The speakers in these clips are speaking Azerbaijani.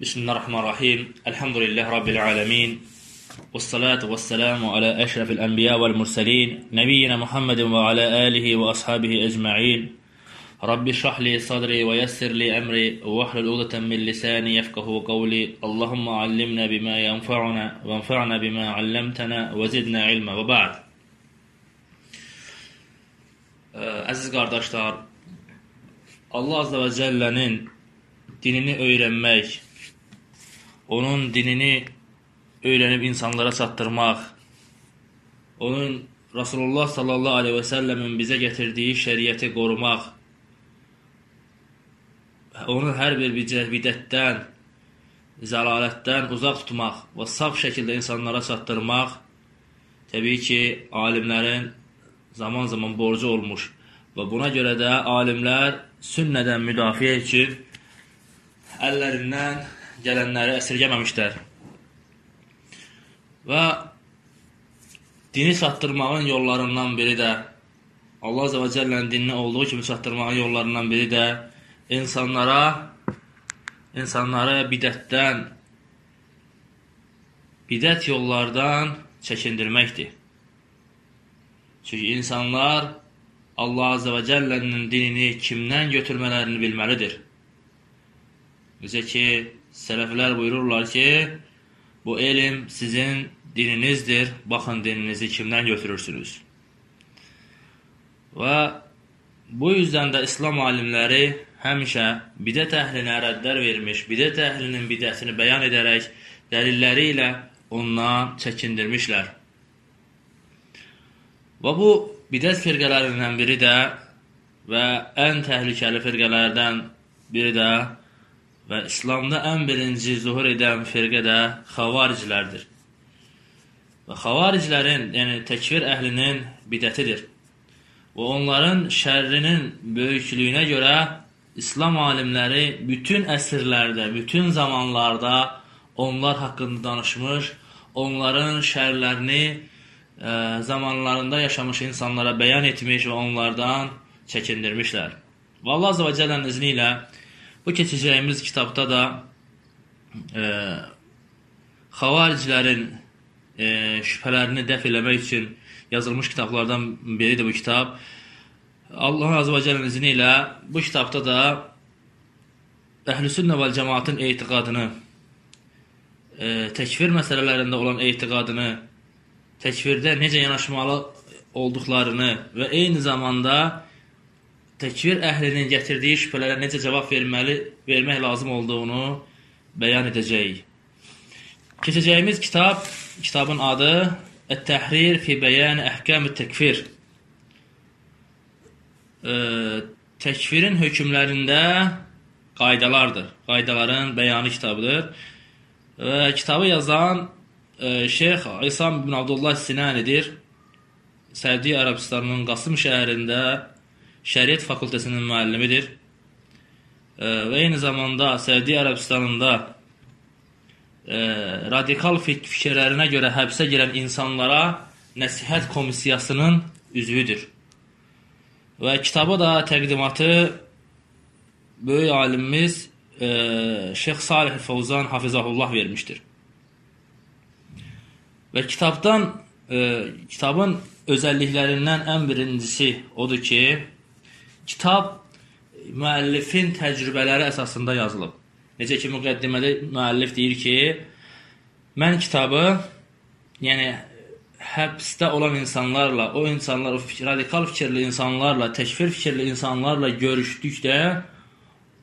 Bismillahirrahmanirrahim. Elhamdülillahi Rabbil alemin. Vessalatu vesselamu ala eşrefil enbiya vel murselin. Nebiyyina Muhammedin ve ala alihi ve ashabihi ecma'in. Rabbi şrahli sadri ve yessirli emri ve vahlul uğdeten min lisani yefkahu kavli. Allahumma allimna bima yenfa'una ve enfa'na bima allamtana ve zidna ilma ve ba'd. Əziz qardaşlar, Allah Azza və Cəllənin dinini öyrənmək, onun dinini öyrənib insanlara çatdırmaq, onun Rasulullah sallallahu aleyhi və səlləmin bizə gətirdiyi şəriəti qorumaq, onun hər bir bidətdən, zəlalətdən uzaq tutmaq və saf şəkildə insanlara çatdırmaq təbii ki, alimlərin zaman-zaman borcu olmuş və buna görə də alimlər sünnədən müdafiə üçün əllərindən gələnləri əsirgəməmişlər. Və dini çatdırmağın yollarından biri də Allah Azə və Cəllənin dinini olduğu kimi çatdırmağın yollarından biri də insanlara insanları bidətdən bidət yollardan çəkindirməkdir. Çünki insanlar Allah Azə və Cəllənin dinini kimdən götürmələrini bilməlidir. Necə ki, sələflər buyururlar ki, bu elm sizin dininizdir, baxın dininizi kimdən götürürsünüz. Və bu yüzdən də İslam alimləri həmişə bidət əhlinə rəddlər vermiş, bidət əhlinin bidətini bəyan edərək dəlilləri ilə ondan çəkindirmişlər. Və bu bidət firqələrindən biri də və ən təhlükəli firqələrdən biri də və İslamda ən birinci zuhur edən firqə də xavaricilərdir. Və xavaricilərin, yəni təkvir əhlinin bidətidir. Və onların şərrinin böyüklüyünə görə İslam alimləri bütün əsrlərdə, bütün zamanlarda onlar haqqında danışmış, onların şərlərini ə, e, zamanlarında yaşamış insanlara bəyan etmiş və onlardan çəkindirmişlər. Və Allah Azə və Cəllənin izni ilə Bu keçəcəyimiz kitabda da e, xavaricilərin e, şübhələrini dəf eləmək üçün yazılmış kitablardan biridir bu kitab. Allah Azə və Cəllənin izni ilə bu kitabda da Əhlüsünnə və cəmaatın etiqadını, e, təkfir məsələlərində olan etiqadını, təkvirdə necə yanaşmalı olduqlarını və eyni zamanda təkvir əhlinin gətirdiyi şübhələrə necə cavab verməli, vermək lazım olduğunu bəyan edəcəyik. Keçəcəyimiz kitab, kitabın adı Ət-Təhrir fi Bəyan Əhkam Təkfir. Təkfirin hökmlərində qaydalardır. Qaydaların bəyanı kitabıdır. Və kitabı yazan e, Şeyx İsam ibn Abdullah Sinanidir. Səudi Ərəbistanının Qasım şəhərində Şəriət fakültəsinin müəllimidir. Və eyni zamanda Səudi Ərəbistanında e, radikal fik fikirlərinə görə həbsə girən insanlara nəsihət komissiyasının üzvüdür. Və kitabı da təqdimatı böyük alimimiz e, Şeyx Salih Fəvzan Hafizahullah vermişdir. Və kitabdan e, kitabın özəlliklərindən ən birincisi odur ki, kitab müəllifin təcrübələri əsasında yazılıb. Necə ki, müqəddimədə müəllif deyir ki, mən kitabı, yəni həbsdə olan insanlarla, o insanlar, o fikir, radikal fikirli insanlarla, təkfir fikirli insanlarla görüşdükdə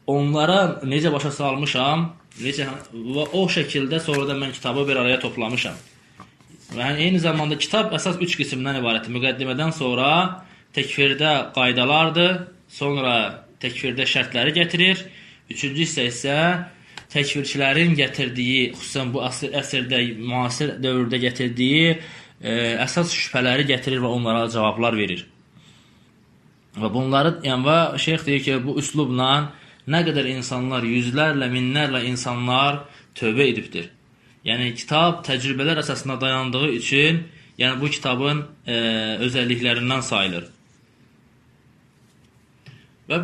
onlara necə başa salmışam, necə və o şəkildə sonra da mən kitabı bir araya toplamışam. Yəni eyni zamanda kitab əsas 3 qismdən ibarətdir. Müqəddimədən sonra təkfirdə qaydalardır, sonra təkfirdə şərtləri gətirir. Üçüncü hissə isə təkfirçilərin gətirdiyi, xüsusən bu əsr, əsrdə, müasir dövrdə gətirdiyi e, əsas şübhələri gətirir və onlara cavablar verir. Və bunları, yəni şeyx deyir ki, bu üslubla nə qədər insanlar, yüzlərlə, minlərlə insanlar tövbə edibdir. Yəni kitab təcrübələr əsasında dayandığı üçün, yəni bu kitabın e, özəlliklərindən sayılır. Və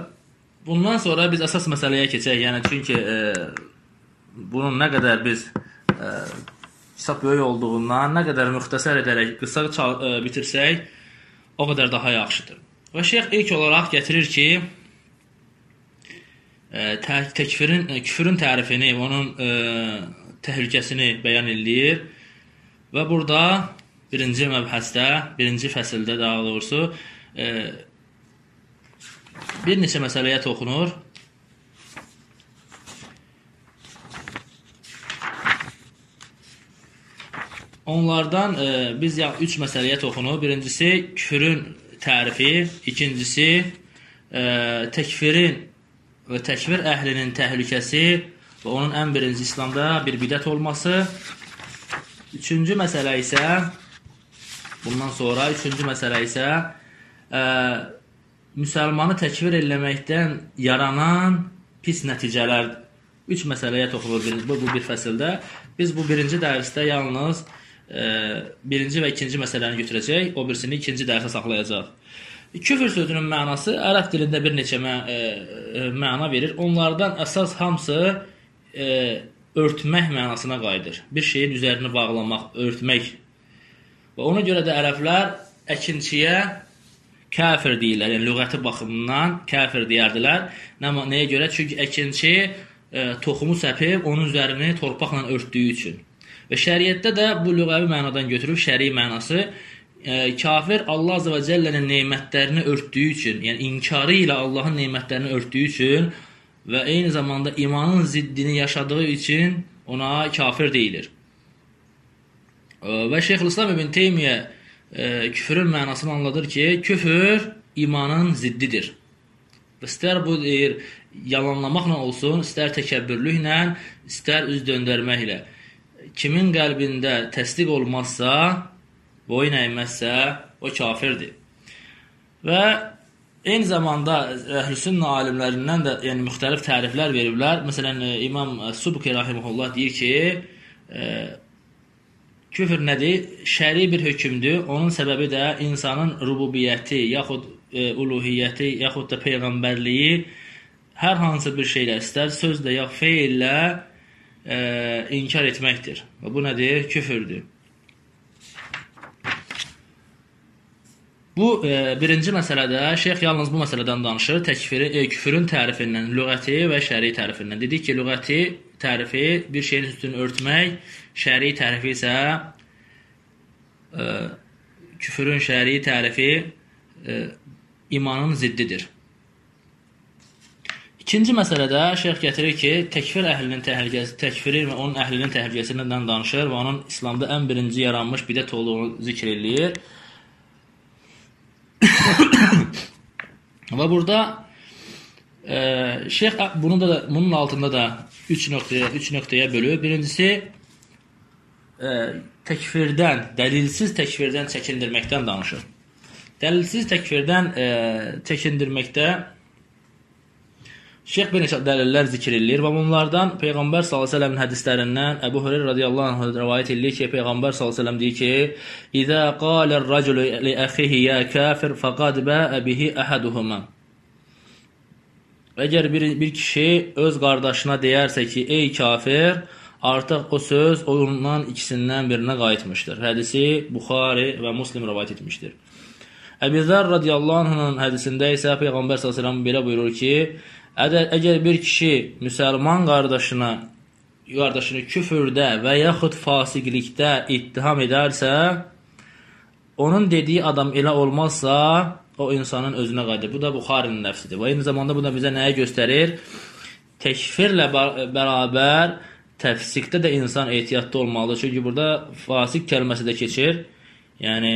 bundan sonra biz əsas məsələyə keçək. Yəni çünki e, bunun nə qədər biz ə, kitab böyük olduğundan nə qədər müxtəsər edərək qısa ə, bitirsək, o qədər daha yaxşıdır. Və şeyx ilk olaraq gətirir ki, tə təkfirin, ə, küfrün tərifini, onun ə, təhlükəsini bəyan eləyir. Və burada birinci məbhəsdə, birinci fəsildə daha doğrusu ə, bir neçə məsələyə toxunur. Onlardan e, biz ya üç məsələyə toxunuq. Birincisi küfrün tərifi, ikincisi e, təkfirin və təkfir əhlinin təhlükəsi və onun ən birinci İslamda bir bidət olması. Üçüncü məsələ isə bundan sonra üçüncü məsələ isə e, müsəlmanı təkfir eləməkdən yaranan pis nəticələr. Üç məsələyə toxunur bu, bu bir fəsildə. Biz bu birinci dərsdə yalnız birinci və ikinci məsələni götürəcək, o birisini ikinci dərsə saxlayacaq. Küfr sözünün mənası ərəb dilində bir neçə mə ə, ə, məna verir. Onlardan əsas hamısı ə, örtmək mənasına qayıdır. Bir şeyin üzərini bağlamaq, örtmək. Və ona görə də ərəblər əkinçiyə kafir deyirlər. Yəni lüğəti baxımından kafir deyərdilər. Nə nəyə görə? Çünki əkinçi ə, toxumu səpib onun üzərini torpaqla örtdüyü üçün. Və şəriətdə də bu lüğəvi mənadan götürüb şəri mənası e, kafir Allah Azza və Cəllənin nemətlərini örtdüyü üçün, yəni inkarı ilə Allahın nemətlərini örtdüyü üçün və eyni zamanda imanın ziddini yaşadığı üçün ona kafir deyilir. E, və Şeyxülislam İbn Teymiyyə e, küfrün mənasını anladır ki, küfür imanın ziddidir. Və istər bu deyir, yalanlamaqla olsun, istər təkəbbürlüklə, istər üz döndərməklə kimin qəlbində təsdiq olmazsa, boyun əyməzsə, o kafirdir. Və eyni zamanda əhlüsünnə alimlərindən də yəni müxtəlif təriflər veriblər. Məsələn, İmam Subki rahimehullah deyir ki, e, küfr nədir? Şəri bir hökmdür. Onun səbəbi də insanın rububiyyəti, yaxud e, uluhiyyəti, yaxud da peyğəmbərliyi hər hansı bir şeylə istər sözlə ya feillə e, inkar etməkdir. Və bu nədir? Küfürdür. Bu e, birinci məsələdə şeyx yalnız bu məsələdən danışır. Təkfiri, e, küfrün tərifindən, lüğəti və şəri tərifindən. Dedik ki, lüğəti tərifi bir şeyin üstünü örtmək, şəri tərifi isə e, küfrün şəri tərifi e, imanın ziddidir. İkinci məsələdə şeyx gətirir ki, təkfir əhlinin təhlükəsi, təkfiri və onun əhlinin təhlükəsindən danışır və onun İslamda ən birinci yaranmış bidət olduğunu zikr eləyir. və burada e, şeyx bunu da bunun altında da 3 nöqtəyə 3 nöqtəyə bölür. Birincisi e, təkfirdən, dəlilsiz təkfirdən çəkindirməkdən danışır. Dəlilsiz təkfirdən e, çəkindirməkdə Şeyx bir neçə dəlillər zikr edir və bunlardan Peyğəmbər sallallahu əleyhi hədislərindən Əbu Hüreyrə radiyallahu anh rivayet edir ki, Peyğəmbər sallallahu əleyhi deyir ki: "İza qala ar-raculu li akhihi ya kafir faqad ba'a bihi ahaduhuma." Əgər bir bir kişi öz qardaşına deyərsə ki, "Ey kafir," artıq o söz ondan ikisindən birinə qayıtmışdır. Hədisi Buxari və Müslim rivayet etmişdir. Əbu Zər radiyallahu anh'ın hədisində isə Peyğəmbər səlləm belə buyurur ki: Əgər, əgər bir kişi müsəlman qardaşına qardaşını küfürdə və yaxud fasiqlikdə ittiham edərsə, onun dediyi adam elə olmazsa, o insanın özünə qayıdır. Bu da Buxarinin nəfsidir. Və eyni zamanda bu da bizə nəyə göstərir? Təkfirlə bərabər təfsiqdə də insan ehtiyatlı olmalıdır. Çünki burada fasiq kəlməsi də keçir. Yəni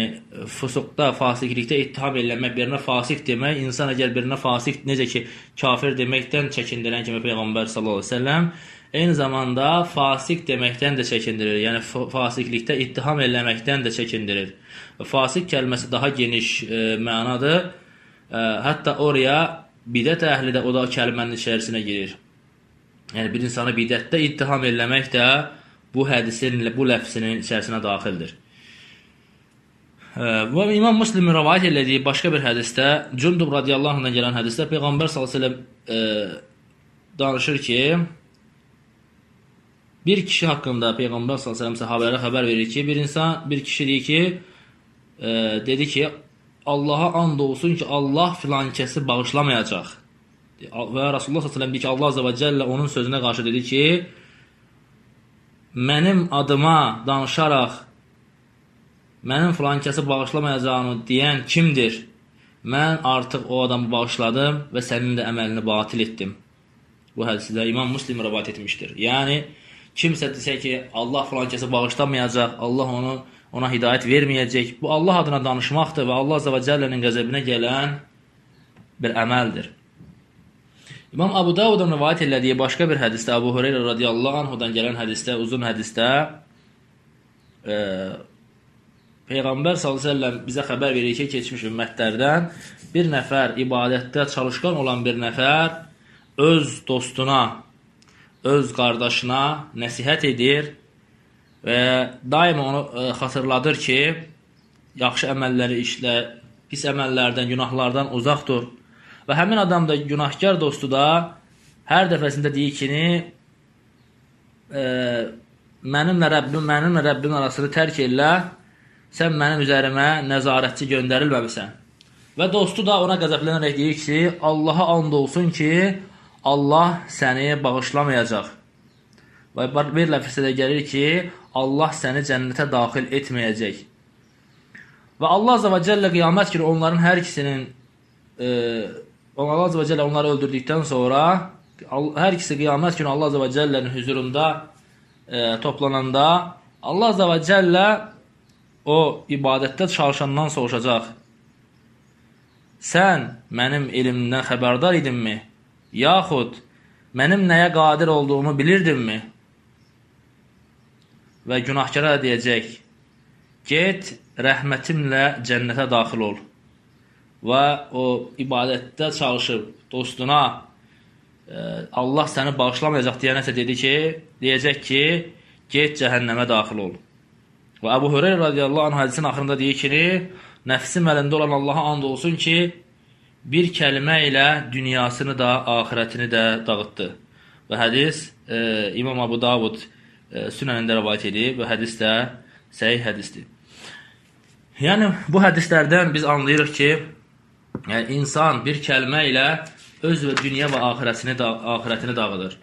fusuqda, fasiqlikdə ittiham eləmək, birinə fasiq demək, insan əgər birinə fasiq necə ki kafir deməkdən çəkindirən kimi Peyğəmbər sallallahu əleyhi və səlləm eyni zamanda fasiq deməkdən də çəkindirir. Yəni fasiqlikdə ittiham eləməkdən də çəkindirir. Fasiq kəlməsi daha geniş e, mənadır. E, hətta oraya bidət əhli də o da kəlmənin içərisinə girir. Yəni bir insanı bidətdə ittiham eləmək də bu hədisin, bu ləfsinin içərisinə daxildir. Və İmam Müslim rivayet elədiyi başqa bir hədisdə Cündub radiyallahu anhdan gələn hədisdə Peyğəmbər sallallahu əleyhi və səlləm danışır ki, bir kişi haqqında Peyğəmbər sallallahu əleyhi və səlləm səhabələrə xəbər verir ki, bir insan, bir kişi deyir ki, e, dedi ki, Allaha and olsun ki, Allah filan kəsi bağışlamayacaq. Və Rasulullah səlləm deyir ki, Allah azza və cəllə onun sözünə qarşı dedi ki, mənim adıma danışaraq mənim filan kəsi bağışlamayacağını deyən kimdir? Mən artıq o adamı bağışladım və sənin də əməlini batil etdim. Bu hədisi də İmam Müslim rivayet etmişdir. Yəni kimsə desə ki, Allah filan kəsi bağışlamayacaq, Allah onu ona hidayət verməyəcək. Bu Allah adına danışmaqdır və Allah Azza və Cəllənin qəzəbinə gələn bir əməldir. İmam Abu Davudun rivayet elədiyi başqa bir hədisdə Abu Hüreyrə radiyallahu anhudan gələn hədisdə, uzun hədisdə e, Peyğəmbər sallallahu bizə xəbər verir ki, keçmiş ümmətlərdən bir nəfər ibadətdə çalışqan olan bir nəfər öz dostuna, öz qardaşına nəsihət edir və daima onu e, xatırladır ki, yaxşı əməlləri işlə, pis əməllərdən, günahlardan uzaq dur. Və həmin adam da günahkar dostu da hər dəfəsində deyir ki, e, mənimlə Rəbbim, mənimlə Rəbbim arasını tərk elə, sən mənim üzərimə nəzarətçi göndərilməmisən. Və dostu da ona qəzəblənərək deyir ki, Allaha and olsun ki, Allah səni bağışlamayacaq. Və bir ləfəsdə də gəlir ki, Allah səni cənnətə daxil etməyəcək. Və Allah Azza və Cəllə qiyamət günü onların hər ikisinin e, Allah Azza və Cəllə onları öldürdükdən sonra hər ikisi qiyamət günü Allah Azza və Cəllənin huzurunda e, toplananda Allah Azza və Cəllə o ibadətdə çalışandan soruşacaq. Sən mənim elmimdən xəbərdar idinmi? Yaxud mənim nəyə qadir olduğumu bilirdinmi? və günahkara deyəcək, get rəhmətimlə cənnətə daxil ol. Və o ibadətdə çalışıb dostuna e, Allah səni bağışlamayacaq deyənəsə dedi ki, deyəcək ki, get cəhənnəmə daxil ol. Və Əbu Hüreyrə radiyallahu anh hədisin axırında deyir ki, nəfsim əlində olan Allaha and olsun ki, bir kəlmə ilə dünyasını da, axirətini də dağıtdı. Və hədis e, İmam Abu Davud e, sünənində rəvayət edib və hədis də səhih hədisdir. Yəni bu hədislərdən biz anlayırıq ki, yəni insan bir kəlmə ilə öz və dünya və axirətini da axirətini dağıdır.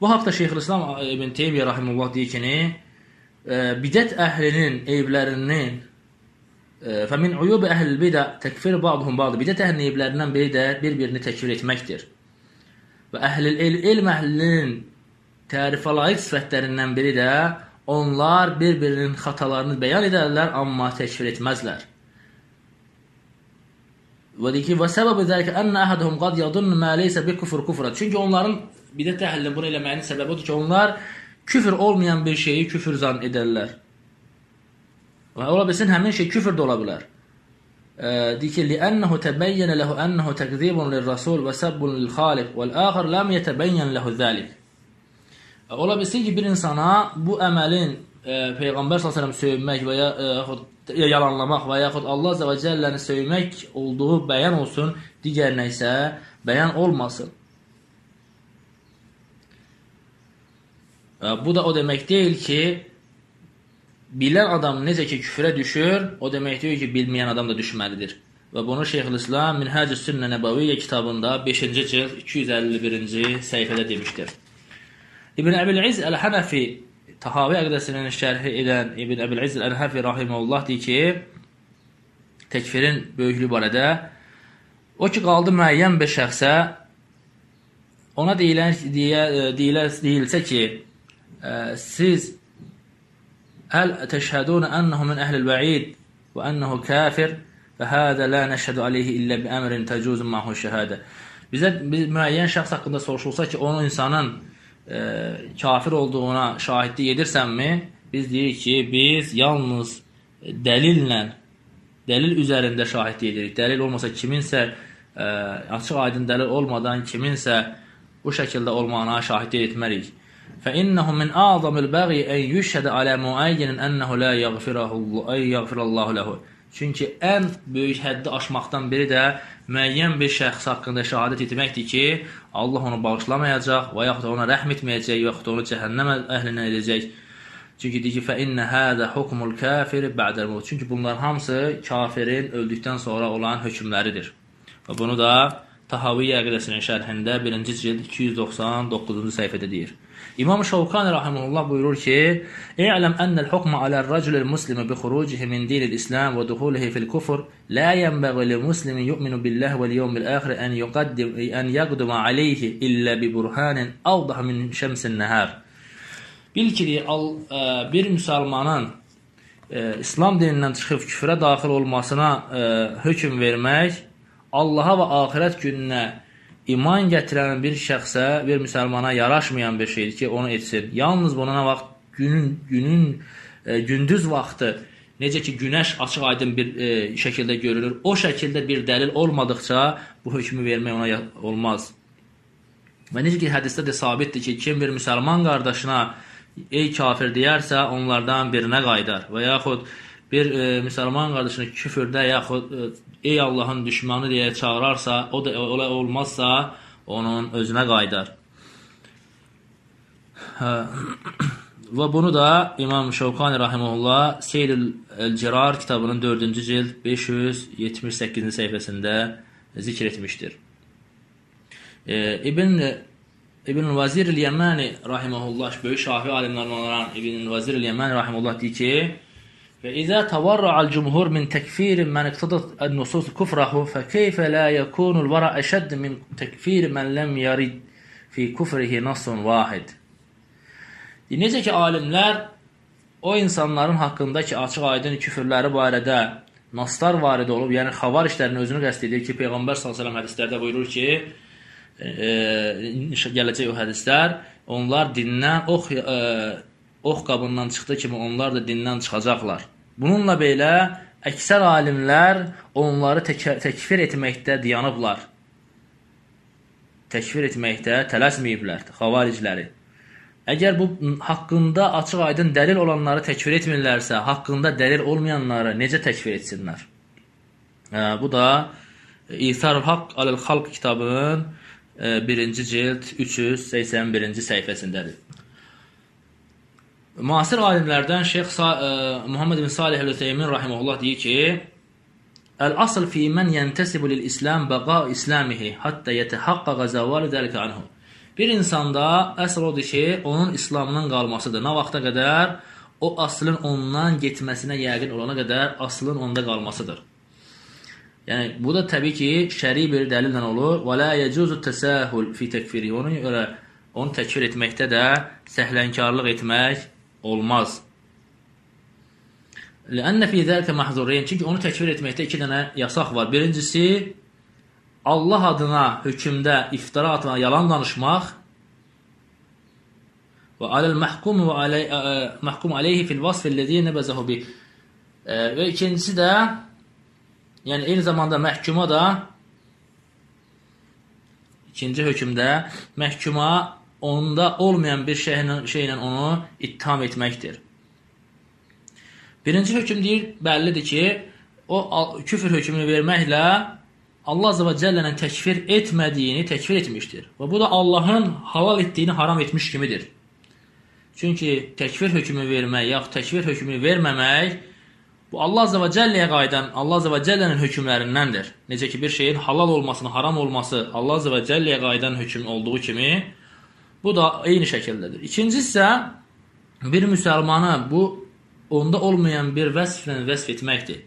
Bu haqda Şeyxülislam İbn Teymiyyə rahimehullah deyir ki, e, bidət əhlinin e, fə min uyub əhl bidə təkfir ba'dhum ba'd. Bidət əhlinin evlərindən biri də bir-birini təkfir etməkdir. Və əhlil elm əhlinin tərifə layiq sifətlərindən biri də onlar bir-birinin xatalarını bəyan edərlər, amma təkfir etməzlər. Və deyir ki, "Və səbəbü zəlikə ən ahadhum qad yadun ma laysa bi kufr kufra." Çünki onların bidət əhlinin bunu eləməyinin səbəbi odur ki, onlar küfr olmayan bir şeyi küfür zan edərlər. Və ola bilsin həmin şey küfr də ola bilər. E, deyir ki, "Li'annahu tabayyana lahu annahu takzibun lir-rasul və sabbun lil-xaliq vel-axir lam yatabayyan lahu zalik." Ola bilsin ki, bir insana bu əməlin e, peyğəmbər sallallahu əleyhi və səlləm söymmək və ya e, yalanlamaq və yaxud Allah z.ə.v-ni söymək olduğu bəyan olsun, digərinə isə bəyan olmasın. Bu da o demək deyil ki, bilən adam necə ki küfrə düşür, o demək deyil ki, bilməyən adam da düşməlidir. Və bunu Şeyxülislam Minhəcü Sünnə Nəbəviyyə kitabında 5-ci cild 251-ci səhifədə demişdir. İbn Əbil-İz Əl-Hənəfi Tahavi əqdəsinin şərhi edən İbn Əbil-İz Əl-Hənəfi rahimehullah deyir ki, təkfirin böyüklüyü barədə o ki qaldı müəyyən bir şəxsə ona deyilən deyə deyilə, deyilsə ki, ə, siz əl təşhədun ənəhu min əhlil vəid və ənəhu kafir və hədə la nəşhədu aleyhi illə bi əmrin təcuzun mahu şəhadə. Bizə biz, müəyyən şəxs haqqında soruşulsa ki, onun insanın e, kafir olduğuna şahidlik edirsənmi? Biz deyirik ki, biz yalnız dəlillə, dəlil üzərində şahidlik edirik. Dəlil olmasa kiminsə, e, açıq aydın dəlil olmadan kiminsə bu şəkildə olmağına şahidlik etmərik. فإنه من أعظم البغي أن يشهد على معين أنه لا يغفره أن يغفر الله له. Çünki ən böyük həddi aşmaqdan biri də müəyyən bir şəxs haqqında şəhadət etməkdir ki, Allah onu bağışlamayacaq və yaxud da ona rəhm etməyəcək, yaxud da onu cəhənnəm əhlindən edəcək. Çünki deyir ki, fə innə hədə hukmul kafir ba'dəl mut. Çünki bunlar hamısı kafirin öldükdən sonra olan hökmləridir. Və bunu da Tahaviyyə əqidəsinin şərhində 1-ci cild 299-cu səhifədə deyir. İmam Şavkani rahimehullah buyurur ki: "İ'lem enel hukmu ala'l-racul muslim bi khurucihi min dinil-islam ve duhulihi fil-kufr la yenbaghi li-muslimin yu'minu billahi vel-yawmil-ahir an yuqaddim an yaqdum alayhi illa bi burhanin awdah min şemsin-nahar." Bil ki, ə, bir müsəlmanın ə, İslam dinindən çıxıb küfrə daxil olmasına ə, hökm vermək Allaha və axirət gününə iman gətirən bir şəxsə, bir müsəlmana yaraşmayan bir şeydir ki, onu etsin. Yalnız buna nə vaxt günün günün e, gündüz vaxtı necə ki günəş açıq-aydın bir e, şəkildə görülür, o şəkildə bir dəlil olmadıkca bu hökmü vermək ona olmaz. Və necə ki hədisdə də sabitdir ki, kim bir müsəlman qardaşına ey kafir deyərsə, onlardan birinə qaydar və yaxud bir e, müsəlman qardaşını küfrdə yaxud e, ey Allahın düşmanı deyə çağırarsa, o da ola olmazsa, onun özünə qaydar. Hə. Və bunu da İmam Şevkani rahimehullah Seyrül El-Cirar kitabının 4-cü cild 578-ci səhifəsində zikr etmişdir. E, İbn İbn Vazir el-Yemani rahimehullah böyük şafi alimlərdən olan İbn Vazir el-Yemani rahimehullah deyir ki, فإذا تورع الجمهور من تكفير من اقتضت النصوص كفره فكيف لا يكون الورع أشد من تكفير من لم يرد في كفره نص واحد Necə ki, alimlər o insanların haqqında ki, açıq-aydın küfürləri barədə naslar varid olub, yəni xavar işlərinin özünü qəst edir ki, Peyğəmbər s.ə.v hədislərdə buyurur ki, e, e gələcək o hədislər, onlar dindən ox, e, ox qabından çıxdığı kimi onlar da dindən çıxacaqlar. Bununla belə əksər alimlər onları tək təkfir etməkdə dayanıblar. Təkfir etməkdə tələsməyiblər, xavaricləri. Əgər bu haqqında açıq-aydın dəlil olanları təkfir etmirlərsə, haqqında dəlil olmayanları necə təkfir etsinlər? Hə, bu da İsarul Haqq aləl-Xalq kitabının 1-ci cild 381-ci səhifəsindədir. Müasir alimlərdən Şeyx e, Muhammed bin Salih el-Üseymin rahimehullah deyir ki: "El-asl fi men yentesibu lil-islam baqa islamihi hatta yetahaqqaqa zaval zalika anhu." Bir insanda əsl odur ki, onun İslamının qalmasıdır. Nə vaxta qədər o aslın ondan getməsinə yəqin olana qədər aslın onda qalmasıdır. Yəni bu da təbii ki, şəri bir dəlillə olur. Və la yecuzu təsahul fi tekfiri. Ona görə onu təkfir etməkdə də səhlənkarlıq etmək olmaz. Lənnə fi zəlikə mahzurayn. Çünki onu təkfir etməkdə iki dənə yasaq var. Birincisi Allah adına hökmdə iftira atmaq, yalan danışmaq və aləl məhkum və aley, məhkum aleyhi fil vasf ellezî nəbəzəhu bi. Və ikincisi də yəni eyni zamanda məhkuma da ikinci hökmdə məhkuma onda olmayan bir şeylə, şeylə onu ittiham etməkdir. Birinci hökm deyir, bəllidir ki, o küfr hökmünü verməklə Allah Azza və Cəllənin təkfir etmədiyini təkfir etmişdir. Və bu da Allahın halal etdiyini haram etmiş kimidir. Çünki təkfir hökmü vermək, yaxud təkfir hökmünü verməmək bu Allah Azza və Cəlləyə qayıdan Allah Azza və Cəllənin hökmlərindəndir. Necə ki, bir şeyin halal olmasını, haram olması Allah Azza və Cəlləyə qayıdan hökm olduğu kimi, Bu da eyni şəkildədir. İkincisi isə bir müsəlmanı bu onda olmayan bir vəsflə vəsf etməkdir.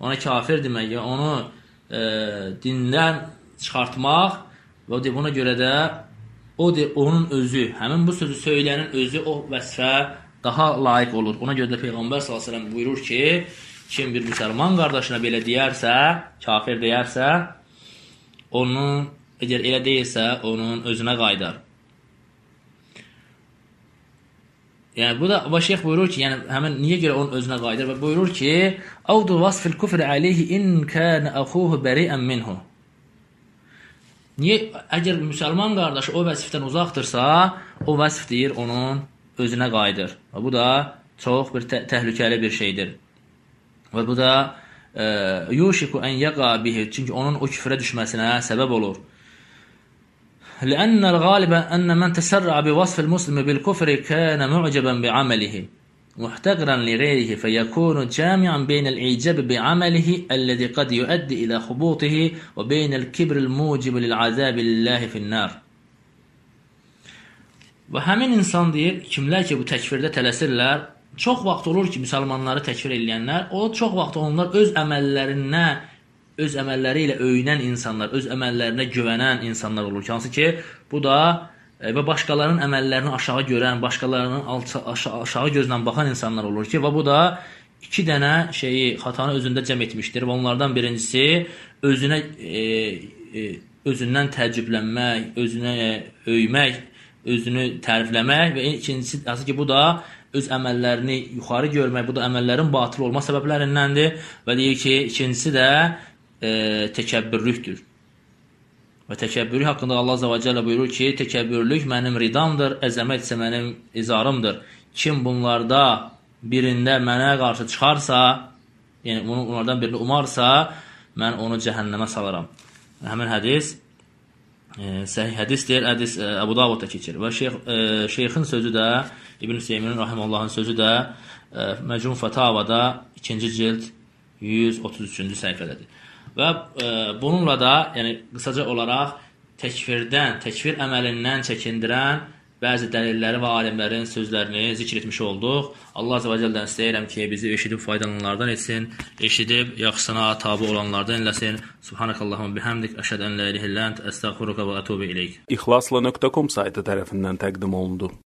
Ona kafir demək, ya onu e, dindən çıxartmaq və buna görə də o de onun özü, həmin bu sözü söyləyənin özü o vəsfə daha layiq olur. Ona görə də Peyğəmbər sallallahu əleyhi buyurur ki, kim bir müsəlman qardaşına belə deyərsə, kafir deyərsə, onun əgər elə deyilsə, onun özünə qayıdar. Yəni bu da və şeyx buyurur ki, yəni həmin niyə görə onun özünə qayıdır və buyurur ki, "Audu vasfil kufri alayhi in kana axuhu bari'an minhu." Niyə əgər müsəlman qardaşı o vəsifdən uzaqdırsa, o vəsif deyir onun özünə qayıdır. Və bu da çox bir tə təhlükəli bir şeydir. Və bu da yushiku an yaqa bihi çünki onun o küfrə düşməsinə səbəb olur. لأن الغالب أن من تسرع بوصف المسلم بالكفر كان معجبا بعمله محتقرا لغيره فيكون جامعا بين الإعجاب بعمله الذي قد يؤدي إلى خبوطه وبين الكبر الموجب للعذاب لله في النار Və həmin insan deyir, kimlər ki bu təkfirdə tələsirlər, çox vaxt olur ki, müsəlmanları təkfir edənlər, o çox vaxt onlar öz əməllərindən öz əməlləri ilə öyünən insanlar, öz əməllərinə güvənən insanlar olur. Hansı ki, bu da e, və başqalarının əməllərini aşağı görən, başqalarının alça, aşağı, aşağı gözlə baxan insanlar olur ki, və bu da iki dənə şeyi xatanı özündə cəm etmişdir və onlardan birincisi özünə e, e, özündən təəccüblənmək, özünə e, öymək, özünü tərifləmək və ikincisi hansı ki, bu da öz əməllərini yuxarı görmək, bu da əməllərin batıl olma səbəblərindəndir və deyir ki, ikincisi də e, təkəbbürlükdür. Və təkəbbürlük haqqında Allah Azza və Cəllə buyurur ki, təkəbbürlük mənim ridamdır, əzəmət isə mənim izarımdır. Kim bunlarda birində mənə qarşı çıxarsa, yəni bunu onlardan birini umarsa, mən onu cəhənnəmə salaram. Həmin hədis e, səhih hədisdir. Hədis e, Əbu Davudda keçir. Və şeyx e, şeyxin sözü də İbn Hüseymin rahimehullahın sözü də e, Məcmun Fatavada 2-ci cild 133-cü səhifədədir. Və e, bununla da, yəni qısaca olaraq təkfirdən, təkfir əməlindən çəkindirən bəzi dəlilləri və alimlərin sözlərini zikr etmiş olduq. Allah Azza və Cəllədən istəyirəm ki, bizi eşidib faydalananlardan etsin, eşidib yaxşısına tabe olanlardan eləsin. Subhanakallahumma bihamdik, əşhədu an la ilaha illa ente, əstəğfiruka və etûbü ileyk. İxlasla.com saytı tərəfindən təqdim olundu.